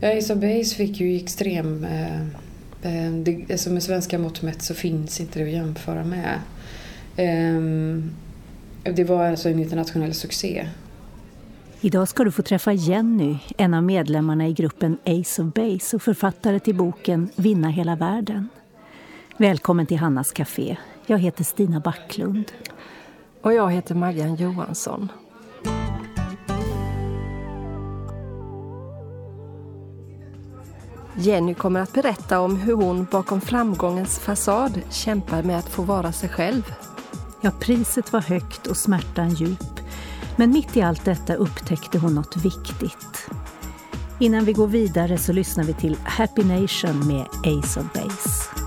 Ja, Ace of Base fick ju extrem... Eh, eh, det, alltså med svenska mått mätt så finns inte det att jämföra med. Eh, det var alltså en internationell succé. Idag ska du få träffa Jenny, en av medlemmarna i gruppen Ace of Base och författare till boken Vinna hela världen. Välkommen till Hannas Café. Jag heter Stina Backlund. Och jag heter Marianne Johansson. Jenny kommer att berätta om hur hon bakom framgångens fasad kämpar med att få vara sig själv. Ja, priset var högt och smärtan djup. Men mitt i allt detta upptäckte hon något viktigt. Innan vi går vidare så lyssnar vi till Happy Nation med Ace of Base.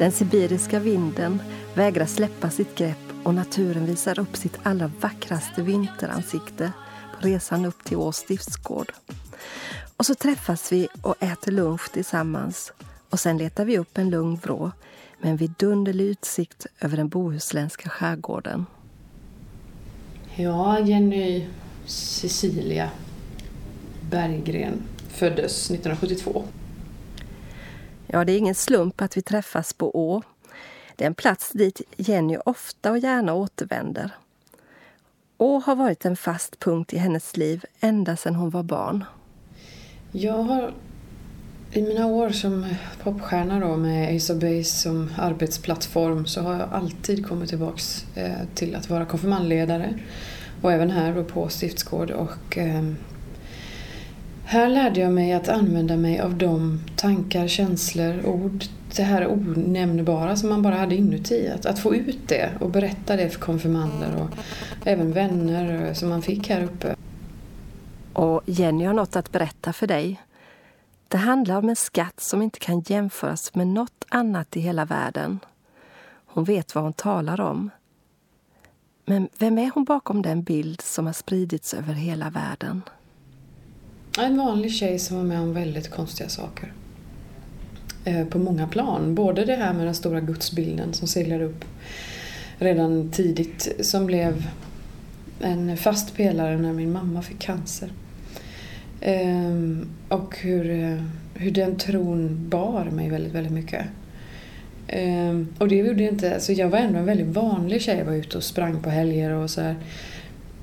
Den sibiriska vinden vägrar släppa sitt grepp och naturen visar upp sitt allra vackraste vinteransikte på resan upp till Ås stiftsgård. Och så träffas vi och äter lunch tillsammans och sen letar vi upp en lugn vrå med en vidunderlig utsikt över den bohuslänska skärgården. Ja, Jenny Cecilia Berggren föddes 1972 Ja, det är ingen slump att vi träffas på Å. Det är en plats dit Jenny ofta och gärna återvänder. Å har varit en fast punkt i hennes liv ända sedan hon var barn. Jag har i mina år som popstjärna då med Ace of Base som arbetsplattform så har jag alltid kommit tillbaks eh, till att vara konfirmandledare och även här då på Stiftsgård och eh, här lärde jag mig att använda mig av de tankar, känslor, ord, det här onämnbara som man bara hade inuti. Att, att få ut det och berätta det för konfirmander och även vänner som man fick här uppe. Och Jenny har något att berätta för dig. Det handlar om en skatt som inte kan jämföras med något annat i hela världen. Hon vet vad hon talar om. Men vem är hon bakom den bild som har spridits över hela världen? En vanlig tjej som var med om väldigt konstiga saker. Eh, på många plan. Både det här med den stora gudsbilden som seglade upp redan tidigt som blev en fast pelare när min mamma fick cancer. Ehm, och hur, eh, hur den tron bar mig väldigt, väldigt mycket. Ehm, och det gjorde inte, så jag var ändå en väldigt vanlig tjej, jag var ute och sprang på helger och så här.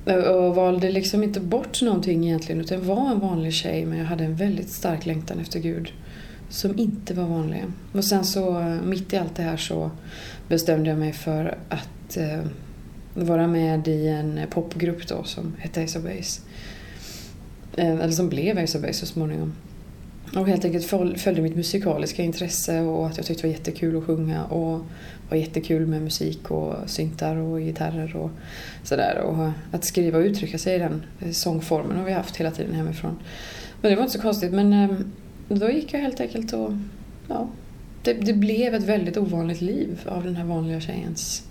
Eh, och valde liksom inte bort någonting egentligen utan var en vanlig tjej men jag hade en väldigt stark längtan efter Gud. Som inte var vanlig. Och sen så eh, mitt i allt det här så bestämde jag mig för att eh, vara med i en popgrupp då som hette Ace of Base. Eh, eller som blev Ace of Base så småningom. och helt enkelt följde mitt musikaliska intresse och att jag tyckte det var jättekul att sjunga och var jättekul med musik och syntar och gitarrer och sådär. Och att skriva och uttrycka sig i den eh, sångformen har vi haft hela tiden hemifrån. Men det var inte så konstigt men eh, då gick jag helt enkelt och ja, det, det blev ett väldigt ovanligt liv av den här vanliga tjejens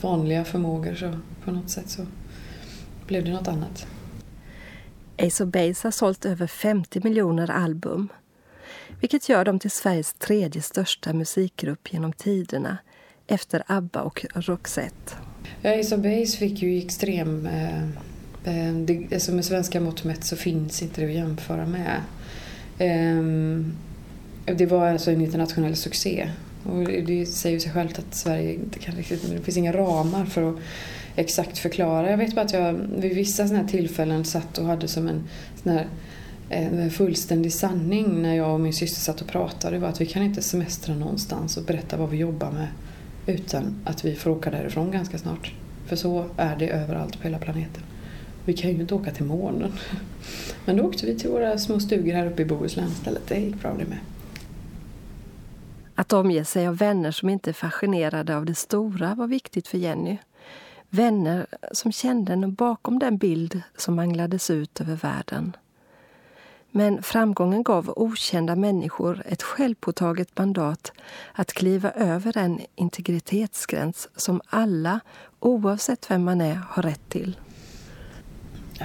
vanliga förmågor så på något sätt så blev det något annat. Ace of Base har sålt över 50 miljoner album vilket gör dem till Sveriges tredje största musikgrupp genom tiderna efter ABBA och Roxette. Ja, Ace of Base fick ju extrem... Eh, eh, det, alltså med svenska mått mätt så finns inte det att jämföra med. Eh, det var alltså en internationell succé. Och det säger sig självt att Sverige inte kan riktigt... Det finns inga ramar för att exakt förklara. Jag vet bara att jag vid vissa sådana här tillfällen satt och hade som en sån här eh, en fullständig sanning när jag och min syster satt och pratade var att vi kan inte semestra någonstans och berätta vad vi jobbar med utan att vi får åka därifrån ganska snart. För så är det överallt på hela planeten. Vi kan ju inte åka till månen. Men då åkte vi till våra små stugor här uppe i Bohuslän istället. Det gick bra det med. Att omge sig av vänner som inte är fascinerade av det stora var viktigt för Jenny. Vänner som kände henne bakom den bild som manglades ut över världen. Men framgången gav okända människor ett självpåtaget mandat att kliva över den integritetsgräns som alla, oavsett vem man är, har rätt till.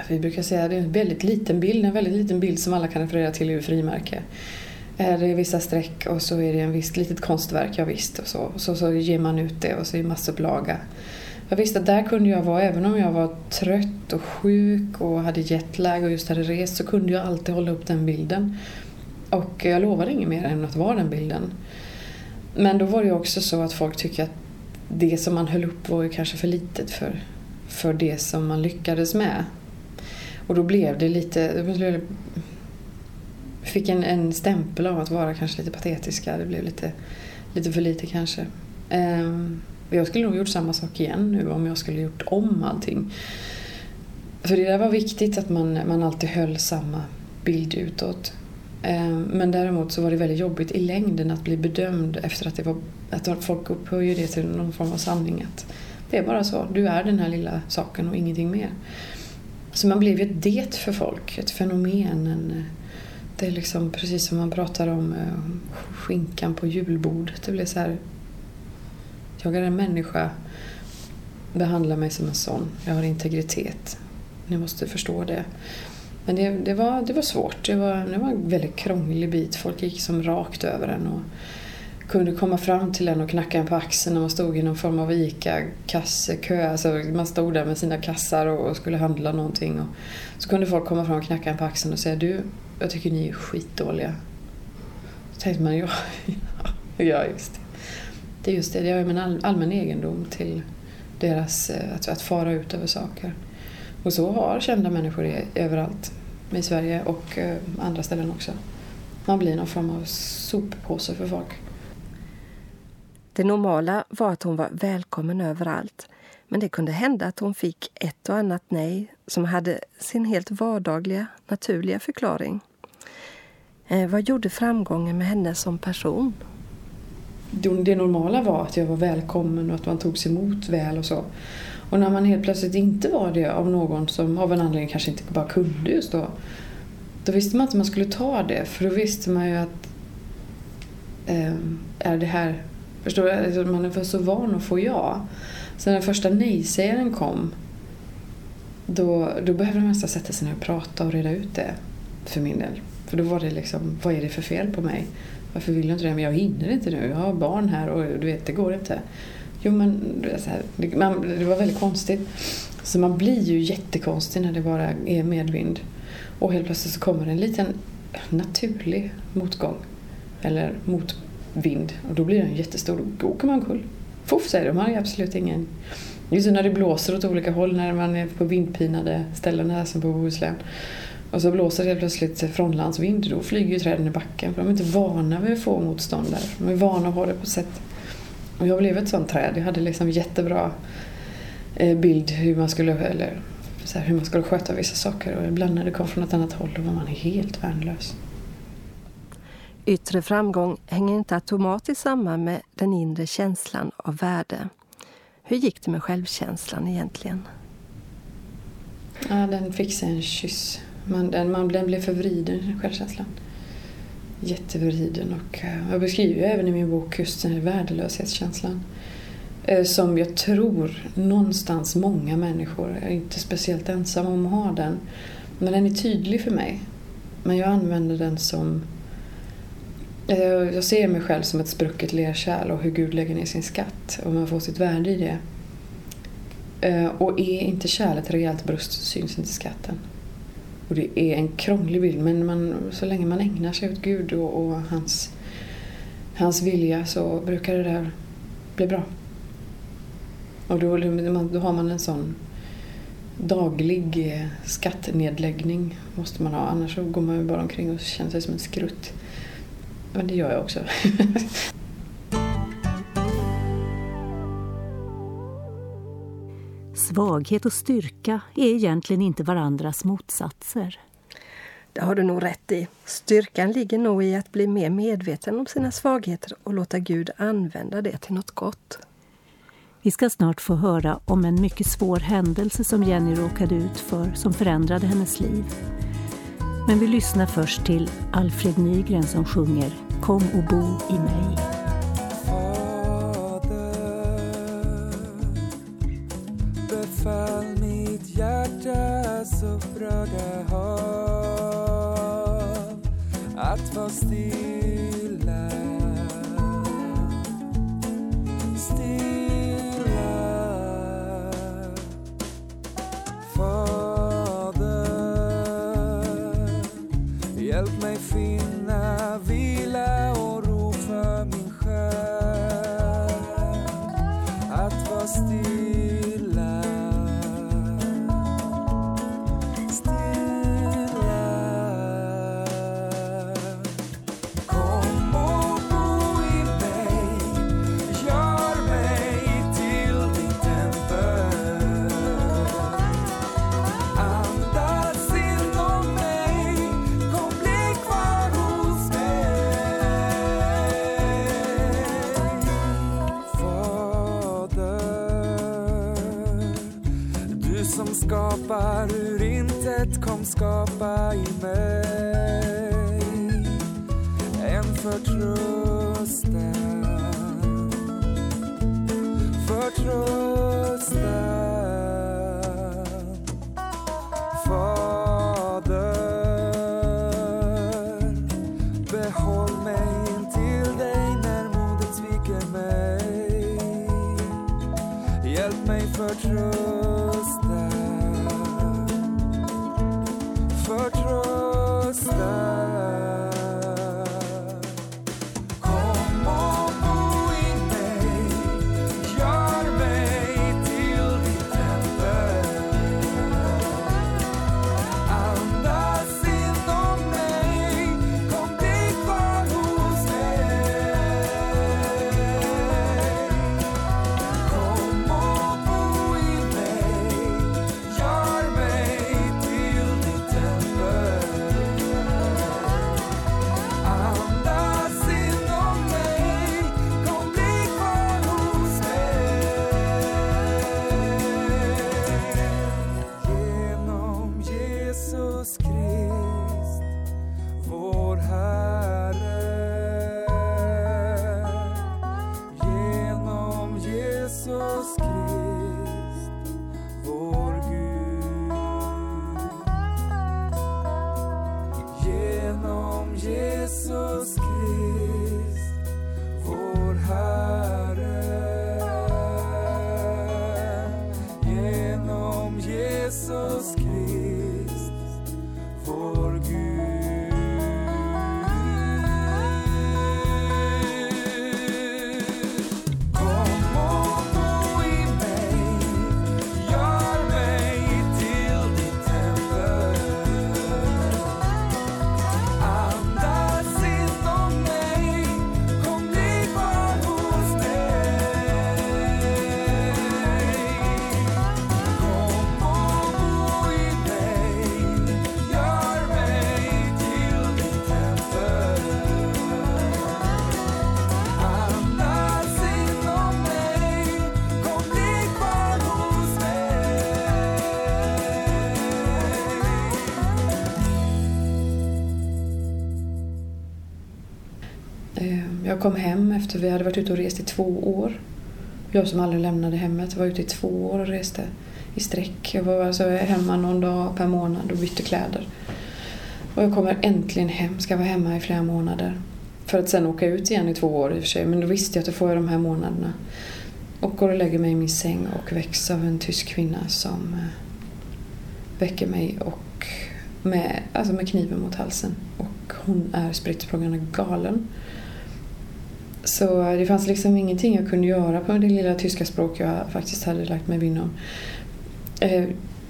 vi brukar säga att det är en väldigt liten bild, en väldigt liten bild som alla kan referera till ur frimärke. Det är vissa streck och så är det en visst litet konstverk, ja visst. Och så, så, så ger man ut det och så är det massupplaga. Jag visste att där kunde jag vara, även om jag var trött och sjuk och hade jetlag och just hade rest, så kunde jag alltid hålla upp den bilden. Och jag lovade inget mer än att vara den bilden. Men då var det också så att folk tyckte att det som man höll upp var ju kanske för litet för, för det som man lyckades med. Och då blev det lite... Fick en, en stämpel av att vara kanske lite patetiska. Det blev lite, lite för lite kanske. Um, och jag skulle nog gjort samma sak igen nu om jag skulle gjort om allting. För det där var viktigt att man, man alltid höll samma bild utåt. Ehm, men däremot så var det väldigt jobbigt i längden att bli bedömd efter att det var att folk upphöjer det till någon form av sanning. Att det är bara så, du är den här lilla saken och ingenting mer. Så man blev ju ett det för folk, ett fenomen. En, det är liksom precis som man pratar om eh, skinkan på julbordet. Det blev så här, jag är en människa. Behandla mig som en sån. Jag har integritet. Ni måste förstå det. Men det, det, var, det var svårt. Det var, det var en väldigt krånglig bit. Folk gick som rakt över en och kunde komma fram till en och knacka en på axeln när man stod i någon form av ICA-kassekö. Alltså man stod där med sina kassar och skulle handla någonting. Och så kunde folk komma fram och knacka en på axeln och säga Du, jag tycker ni är skitdåliga. Så tänkte man, ja, ja just det. Det är just det, det är all, allmän egendom till deras, eh, att, att fara ut över saker. Och så har kända människor överallt i Sverige och eh, andra ställen också. Man blir någon form av soppåse för folk. Det normala var att hon var välkommen överallt. Men det kunde hända att hon fick ett och annat nej som hade sin helt vardagliga, naturliga förklaring. Eh, vad gjorde framgången med henne som person? Det normala var att jag var välkommen och att man togs emot väl och så. Och när man helt plötsligt inte var det av någon som av en anledning kanske inte bara kunde just då. Då visste man inte man skulle ta det för då visste man ju att eh, är det här, förstår du, alltså, man är så van att få ja. Så när den första nej-sägaren kom då, då behövde man nästan sätta sig ner och prata och reda ut det för min del. För då var det liksom, vad är det för fel på mig? Varför vill du inte det? Men jag hinner inte nu. Jag har barn här och du vet, det går inte. Jo men så här, det, man, det var väldigt konstigt. Så man blir ju jättekonstig när det bara är medvind. Och helt plötsligt så kommer en liten naturlig motgång. Eller motvind. Och då blir den jättestor. Då åker man omkull. Fuff säger de. Man har absolut ingen... Just när det blåser åt olika håll när man är på vindpinade ställen här som på Bohuslän. Och så blåser det helt plötsligt frånlandsvind. Då flyger ju träden i backen. För de är inte vana vid att få motstånd där. De är vana att ha det på sätt. Och jag blev ett sånt träd. Jag hade liksom jättebra eh, bild hur man skulle, eller, så här, hur man skulle sköta vissa saker. Och ibland när det kom från ett annat håll då var man helt värnlös. Yttre framgång hänger inte automatiskt samman med den inre känslan av värde. Hur gick det med självkänslan egentligen? Ja, den fick sig en kyss. Man, den, man, den blev förvriden, självkänslan. Jättevriden. Och, eh, jag beskriver även i min bok just den här värdelöshetskänslan. Eh, som jag tror någonstans många människor, jag är inte speciellt ensam om att ha den. Men den är tydlig för mig. Men jag använder den som... Eh, jag ser mig själv som ett sprucket lerkärl och hur Gud lägger ner sin skatt och man får sitt värde i det. Eh, och är inte kärlet rejält brust så syns inte skatten. Och det är en krånglig bild men man, så länge man ägnar sig åt Gud och, och hans, hans vilja så brukar det där bli bra. Och då, liksom, då har man en sån daglig eh, skattnedläggning måste man ha annars så går man ju bara omkring och känner sig som en skrutt. Men det gör jag också. Svaghet och styrka är egentligen inte varandras motsatser. Det har du nog rätt i. Styrkan ligger nog i att bli mer medveten om sina svagheter och låta Gud använda det till något gott. Vi ska snart få höra om en mycket svår händelse som Jenny råkade ut för som förändrade hennes liv. Men vi lyssnar först till Alfred Nygren som sjunger Kom och bo i mig. Skapa i mig so scared. Jag kom hem efter vi hade varit ute och rest i två år. Jag som aldrig lämnade hemmet var ute i två år och reste i sträck. Jag var alltså hemma någon dag per månad och bytte kläder. Och jag kommer äntligen hem, ska vara hemma i flera månader. För att sen åka ut igen i två år i och för sig. Men då visste jag att jag får de här månaderna. Och går och lägger mig i min säng och väcks av en tysk kvinna som eh, väcker mig och med, alltså med kniven mot halsen. Och hon är spritt galen. Så det fanns liksom ingenting jag kunde göra på det lilla tyska språk jag faktiskt hade lagt mig vinn om. Eh,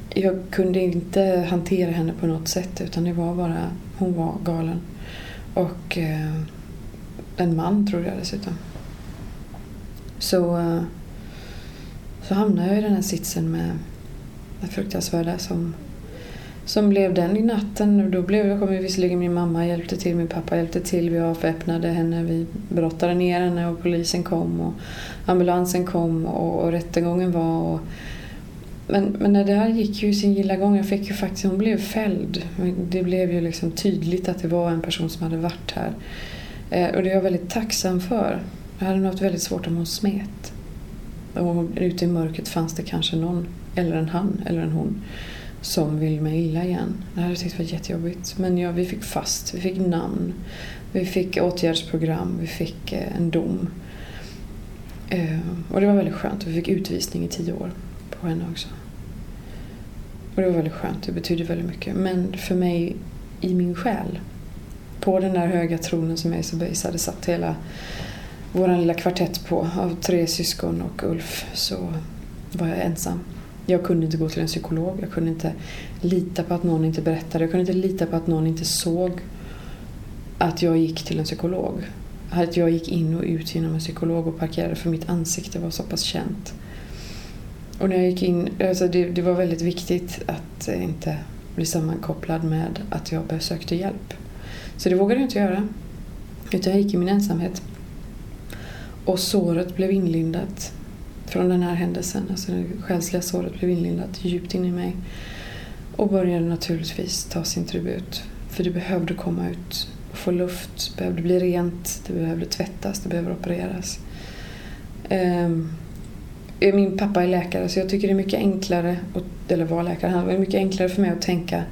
jag kunde inte hantera henne på något sätt utan det var bara, hon var galen. Och eh, en man tror jag dessutom. Så, eh, så hamnade jag i den här sitsen med det fruktansvärda som, som blev den i natten. Då blev, kom visserligen min mamma hjälpte till, min pappa hjälpte till. Vi avväpnade henne, vi brottade ner henne och polisen kom och ambulansen kom och, och rättegången var. Och, men, men det här gick ju sin gilla gång. Jag fick ju faktiskt, hon blev fälld. Det blev ju liksom tydligt att det var en person som hade varit här. Eh, och det är jag väldigt tacksam för. Jag hade nog haft väldigt svårt om hon smet. Och ute i mörkret fanns det kanske någon, eller en han eller en hon, som vill mig illa igen. Det hade jag tyckt var jättejobbigt. Men ja, vi fick fast, vi fick namn, vi fick åtgärdsprogram, vi fick eh, en dom. Eh, och det var väldigt skönt. Vi fick utvisning i tio år på henne också. Och det var väldigt skönt, det betydde väldigt mycket. Men för mig, i min själ, på den där höga tronen som Ace Base hade satt hela vår lilla kvartett på av tre syskon och Ulf så var jag ensam. Jag kunde inte gå till en psykolog, jag kunde inte lita på att någon inte berättade, jag kunde inte lita på att någon inte såg att jag gick till en psykolog. Att jag gick in och ut genom en psykolog och parkerade för mitt ansikte var så pass känt. Och när jag gick in, alltså det, det var väldigt viktigt att inte bli sammankopplad med att jag sökte hjälp. Så det vågade jag inte göra. Utan jag gick i min ensamhet. Och såret blev inlindat från den här händelsen. Alltså det själsliga såret blev inlindat djupt in i mig. Och började naturligtvis ta sin tribut. För det behövde komma ut och få luft. Det behövde bli rent. Det behövde tvättas. Det behövde opereras. Um, min pappa är läkare så jag tycker det är mycket enklare, eller var läkare, han var mycket enklare för mig att tänka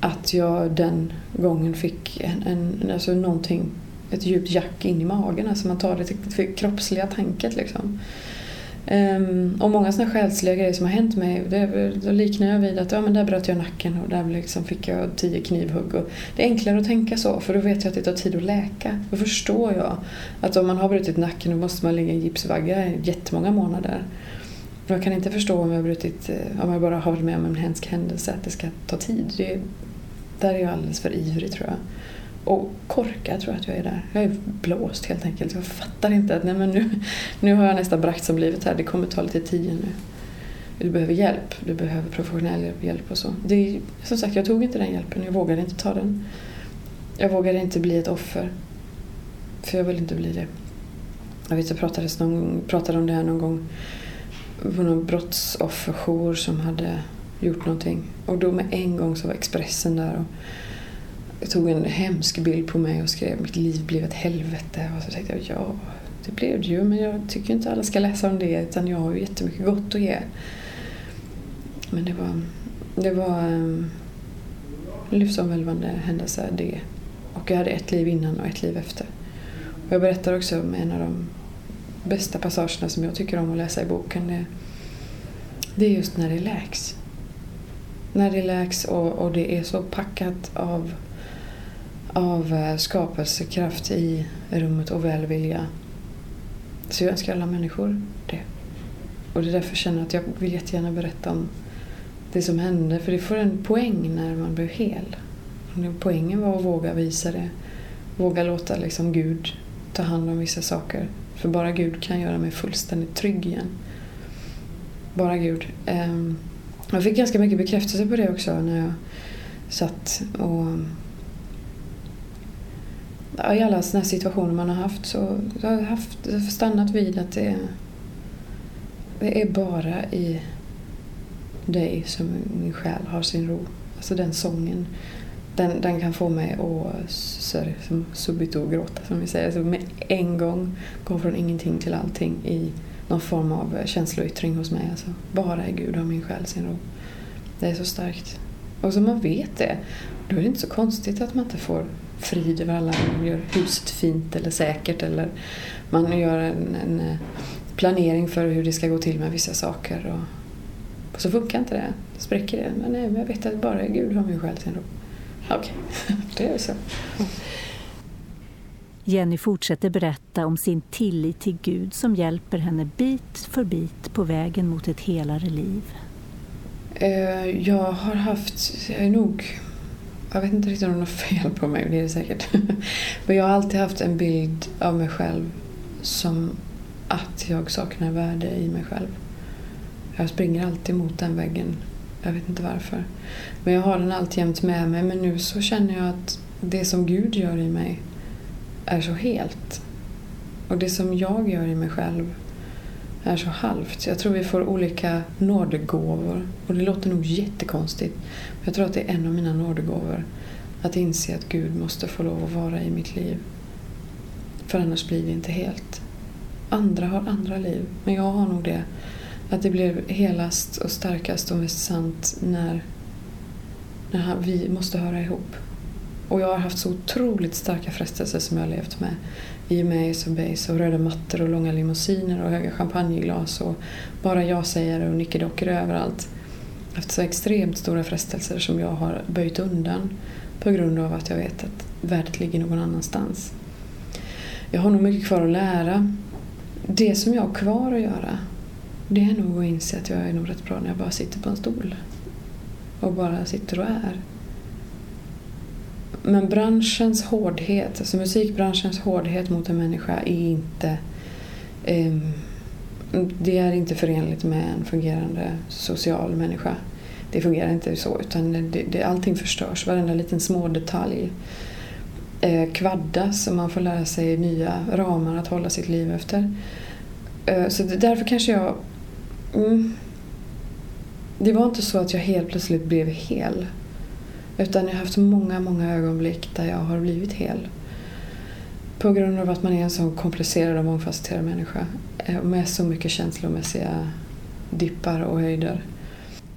att jag den gången fick en, en, alltså någonting, ett djupt jack in i magen. Alltså man tar det till kroppsliga tanket liksom. Um, och många sådana själsliga grejer som har hänt mig, det, då liknar jag vid att ja, men där bröt jag nacken och där liksom fick jag tio knivhugg. Och det är enklare att tänka så, för då vet jag att det tar tid att läka. Då förstår jag att om man har brutit nacken då måste man ligga i gipsvagga i jättemånga månader. Jag kan inte förstå om jag, brutit, eh, om jag bara har varit med om en hemsk händelse att det ska ta tid. Det, där är jag alldeles för ivrig tror jag. Och korkad tror jag att jag är där. Jag är blåst helt enkelt. Jag fattar inte att nej, men nu, nu har jag nästan bragt som livet här. Det kommer ta lite tid nu. Du behöver hjälp. Du behöver professionell hjälp och så. Det, som sagt, jag tog inte den hjälpen. Jag vågade inte ta den. Jag vågade inte bli ett offer. För jag vill inte bli det. Jag vet, jag pratade, någon, pratade om det här någon gång på någon brottsofferjour som hade gjort någonting. Och då med en gång så var Expressen där och jag tog en hemsk bild på mig och skrev mitt liv blev ett helvete. Och så tänkte jag, ja, det blev det ju. Men jag tycker inte alla ska läsa om det utan jag har ju jättemycket gott att ge. Men det var, det var en livsomvälvande händelse det. Och jag hade ett liv innan och ett liv efter. Och jag berättar också om en av de bästa passagerna som jag tycker om att läsa i boken. Det, det är just när det läks. När det läks och, och det är så packat av av eh, skapelsekraft i rummet och välvilja. Så jag önskar alla människor det. Och det är därför jag känner att jag vill jättegärna berätta om det som hände. För det får en poäng när man blir hel. Poängen var att våga visa det. Våga låta liksom Gud ta hand om vissa saker. För bara Gud kan göra mig fullständigt trygg igen. Bara Gud. Ehm, jag fick ganska mycket bekräftelse på det också när jag satt och i alla sådana situationer man har haft så jag har haft, stannat vid att det, det är bara i dig som min själ har sin ro. Alltså den sången. Den, den kan få mig att sorry, som subito gråta som vi säger. Alltså med en gång gå från ingenting till allting i någon form av känsloyttring hos mig. Alltså, bara i Gud har min själ sin ro. Det är så starkt. Och som man vet det, då är det inte så konstigt att man inte får frid över alla. Man gör huset fint eller säkert eller man gör en, en eh, planering för hur det ska gå till med vissa saker. Och, och så funkar inte det. Spräcker det. Men nej, men jag vet att bara Gud har min själ sin ro. Okej, okay. det är så. Jenny fortsätter berätta om sin tillit till Gud som hjälper henne bit för bit på vägen mot ett helare liv. Eh, jag har haft, jag är nog, jag vet inte riktigt om det är något fel på mig, det är det säkert. Men jag har alltid haft en bild av mig själv som att jag saknar värde i mig själv. Jag springer alltid mot den väggen. Jag vet inte varför. Men jag har den alltjämt med mig. Men nu så känner jag att det som Gud gör i mig är så helt. Och det som jag gör i mig själv är så halvt. Jag tror vi får olika nådegåvor. Och det låter nog jättekonstigt. Men jag tror att det är en av mina nådegåvor. Att inse att Gud måste få lov att vara i mitt liv. För annars blir det inte helt. Andra har andra liv. Men jag har nog det. Att det blir helast och starkast och mest sant när, när vi måste höra ihop. Och jag har haft så otroligt starka frestelser som jag har levt med. I och med Ace of Base och röda mattor och långa limousiner och höga champagneglas och bara jag-sägare och nickedockor överallt. Jag har haft så extremt stora frestelser som jag har böjt undan på grund av att jag vet att värdet ligger någon annanstans. Jag har nog mycket kvar att lära. Det som jag har kvar att göra det är nog att inse att jag är nog rätt bra när jag bara sitter på en stol och bara sitter och är. Men branschens hårdhet, alltså musikbranschens hårdhet mot en människa är inte eh, det är inte förenligt med en fungerande social människa. Det fungerar inte så utan det, det, allting förstörs, varenda liten små detalj eh, kvaddas och man får lära sig nya ramar att hålla sitt liv efter. Eh, så därför kanske jag... Mm, det var inte så att jag helt plötsligt blev hel. Utan jag har haft många, många ögonblick där jag har blivit hel. På grund av att man är en så komplicerad och mångfacetterad människa. Eh, med så mycket känslomässiga dippar och höjder.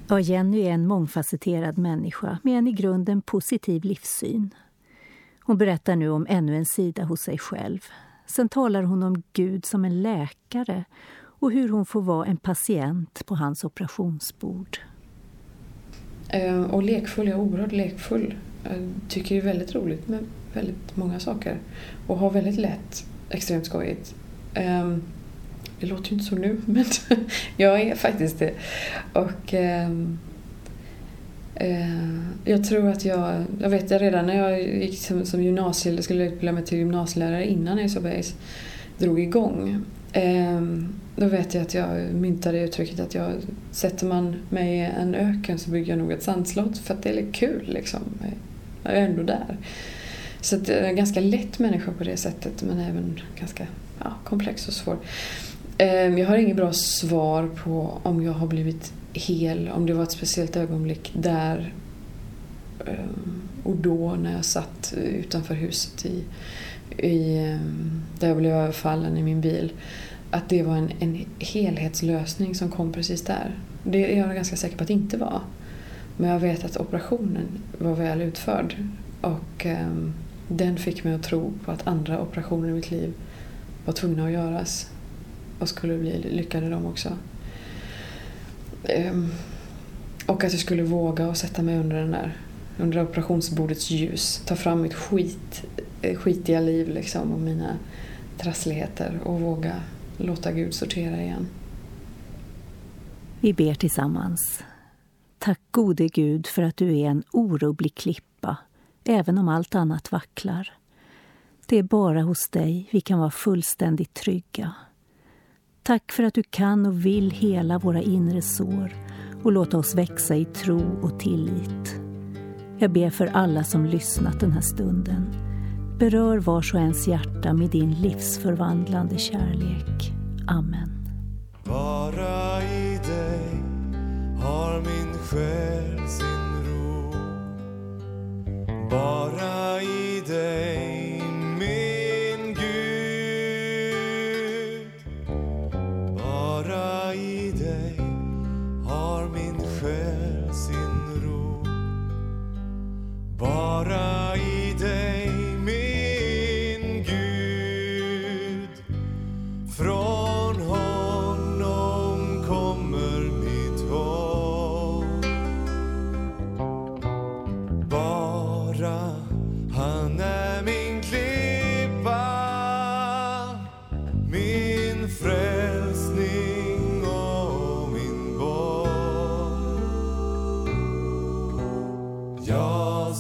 Ja, Jenny är en mångfacetterad människa med en i grunden positiv livssyn. Hon berättar nu om ännu en sida hos sig själv. Sen talar hon om Gud som en läkare och hur hon får vara en patient på hans operationsbord. Eh, och lekfull, jag är oerhört lekfull. Jag tycker det är väldigt roligt med väldigt många saker. Och har väldigt lätt extremt skojigt. Ehm, det låter ju inte så nu, men jag är faktiskt det. Och ehm, eh, jag tror att jag, jag vet jag redan när jag gick som, som gymnasie, skulle utbilda mig till gymnasielärare innan Ace of Base drog igång. Ehm, då vet jag att jag myntade uttrycket att jag, sätter man mig i en öken så bygger jag nog ett sandslott för att det är kul liksom. Jag är ändå där. Så att eh, jag är en ganska lätt människa på det sättet men även ganska ja, komplex och svår. Ehm, jag har inget bra svar på om jag har blivit hel, om det var ett speciellt ögonblick där ehm, och då när jag satt utanför huset i, i, där jag blev överfallen i min bil att det var en, en helhetslösning som kom precis där. Det är jag ganska säker på att det inte var. Men jag vet att operationen var väl utförd och eh, den fick mig att tro på att andra operationer i mitt liv var tvungna att göras och skulle bli lyckade de också. Eh, och att jag skulle våga och sätta mig under den där under operationsbordets ljus. Ta fram mitt skit, Eh, skitiga liv liksom och mina trassligheter och våga låta Gud sortera igen. Vi ber tillsammans. Tack gode Gud för att du är en orubblig klippa, även om allt annat vacklar. Det är bara hos dig vi kan vara fullständigt trygga. Tack för att du kan och vill hela våra inre sår och låta oss växa i tro och tillit. Jag ber för alla som lyssnat den här stunden Berör vars och ens hjärta med din livsförvandlande kärlek. Amen. Bara i dig har min själ sin ro. Bara i dig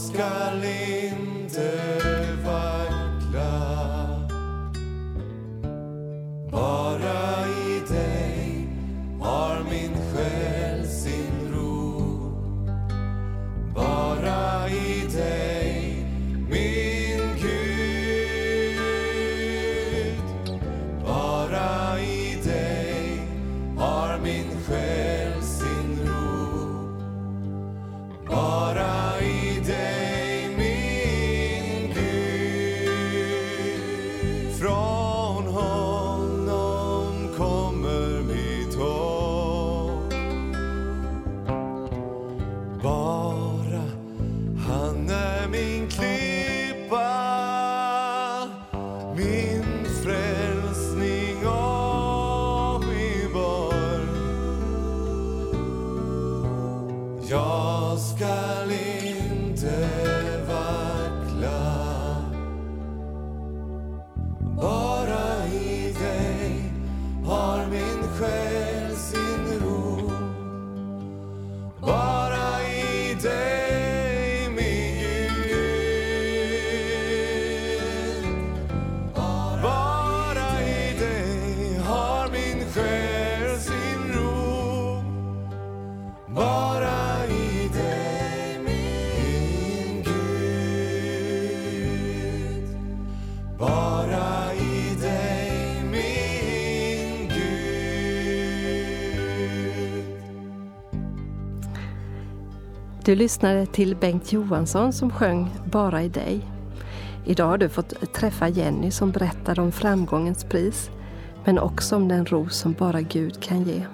Skall inte Jag Du lyssnade till Bengt Johansson som sjöng Bara i dig. Idag har du fått träffa Jenny som berättar om framgångens pris men också om den ro som bara Gud kan ge.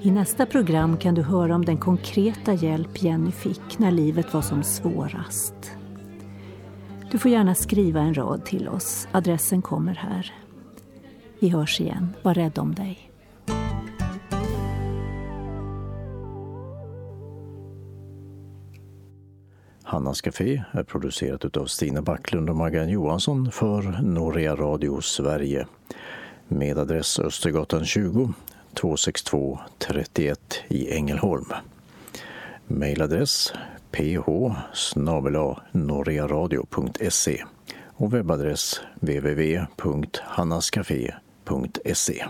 I nästa program kan du höra om den konkreta hjälp Jenny fick när livet var som svårast. Du får gärna skriva en rad till oss. Adressen kommer här. Vi hörs igen. Var rädd om dig. Hannas Café är producerat av Stina Backlund och Maggan Johansson för Norea Radio Sverige med adress Östergatan 20 262 31 i Ängelholm. Mailadress ph och webbadress www.hannascafé.se